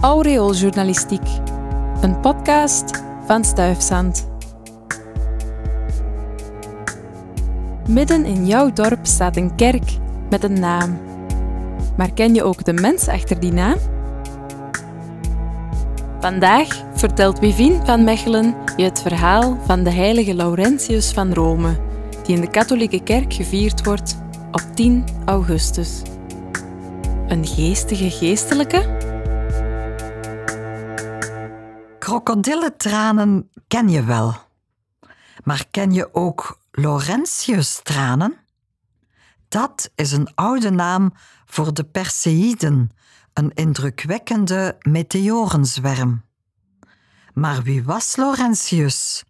Aureooljournalistiek, een podcast van Stuifzand. Midden in jouw dorp staat een kerk met een naam. Maar ken je ook de mens achter die naam? Vandaag vertelt Wivien van Mechelen je het verhaal van de heilige Laurentius van Rome, die in de katholieke kerk gevierd wordt op 10 augustus. Een geestige geestelijke? Krokodillentranen ken je wel. Maar ken je ook Laurentius-tranen? Dat is een oude naam voor de Perseïden, een indrukwekkende meteorenzwerm. Maar wie was Laurentius?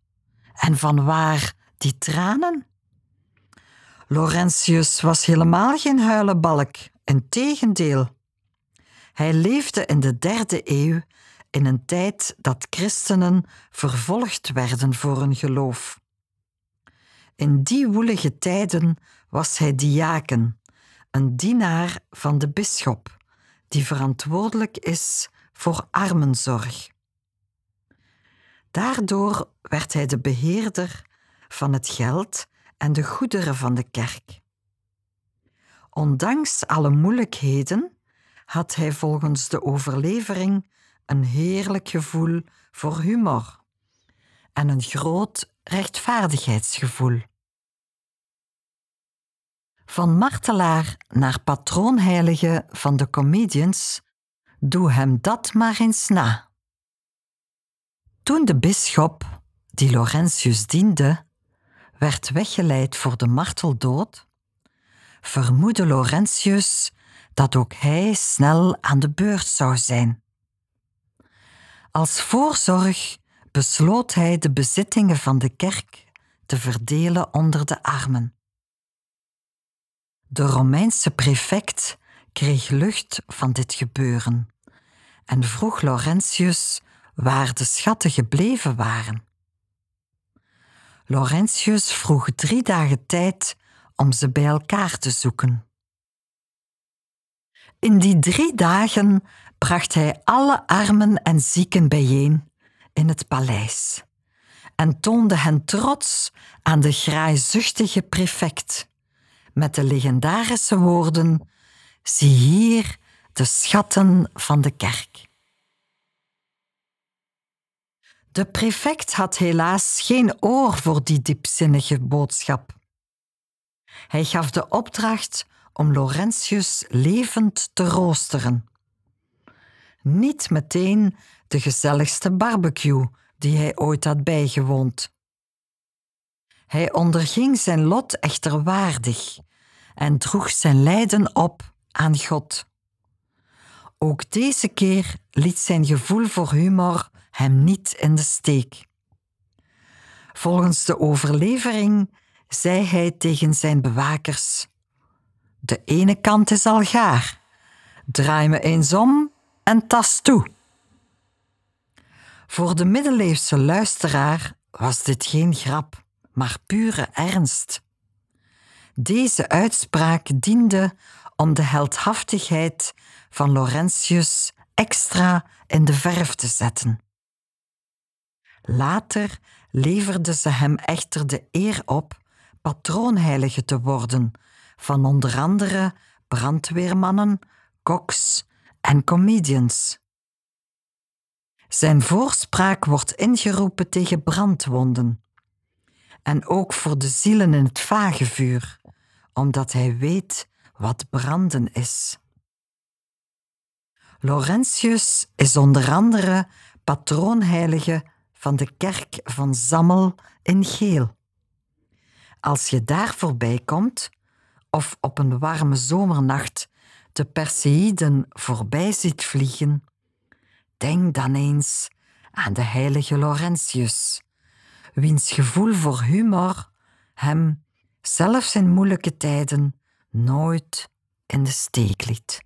En van waar die tranen? Laurentius was helemaal geen huilenbalk, integendeel. Hij leefde in de derde eeuw in een tijd dat christenen vervolgd werden voor hun geloof. In die woelige tijden was hij diaken, een dienaar van de bisschop, die verantwoordelijk is voor armenzorg. Daardoor werd hij de beheerder van het geld en de goederen van de kerk. Ondanks alle moeilijkheden had hij volgens de overlevering een heerlijk gevoel voor humor en een groot rechtvaardigheidsgevoel. Van martelaar naar patroonheilige van de comedians, doe hem dat maar eens na. Toen de bisschop, die Laurentius diende, werd weggeleid voor de marteldood, vermoedde Laurentius dat ook hij snel aan de beurt zou zijn. Als voorzorg besloot hij de bezittingen van de kerk te verdelen onder de armen. De Romeinse prefect kreeg lucht van dit gebeuren en vroeg Laurentius waar de schatten gebleven waren. Laurentius vroeg drie dagen tijd om ze bij elkaar te zoeken. In die drie dagen bracht hij alle armen en zieken bijeen in het paleis en toonde hen trots aan de graaizuchtige prefect met de legendarische woorden: Zie hier de schatten van de kerk. De prefect had helaas geen oor voor die diepzinnige boodschap. Hij gaf de opdracht om Laurentius levend te roosteren. Niet meteen de gezelligste barbecue die hij ooit had bijgewoond. Hij onderging zijn lot echter waardig en droeg zijn lijden op aan God. Ook deze keer liet zijn gevoel voor humor hem niet in de steek. Volgens de overlevering zei hij tegen zijn bewakers: De ene kant is al gaar. Draai me eens om en tast toe. Voor de middeleeuwse luisteraar was dit geen grap, maar pure ernst. Deze uitspraak diende om de heldhaftigheid van Laurentius extra in de verf te zetten. Later leverde ze hem echter de eer op patroonheilige te worden van onder andere brandweermannen, koks en comedians. Zijn voorspraak wordt ingeroepen tegen brandwonden en ook voor de zielen in het vagevuur, omdat hij weet wat branden is. Laurentius is onder andere patroonheilige van de kerk van Zammel in Geel. Als je daar voorbij komt, of op een warme zomernacht de Perseïden voorbij ziet vliegen, denk dan eens aan de heilige Laurentius, wiens gevoel voor humor hem, zelfs in moeilijke tijden, nooit in de steek liet.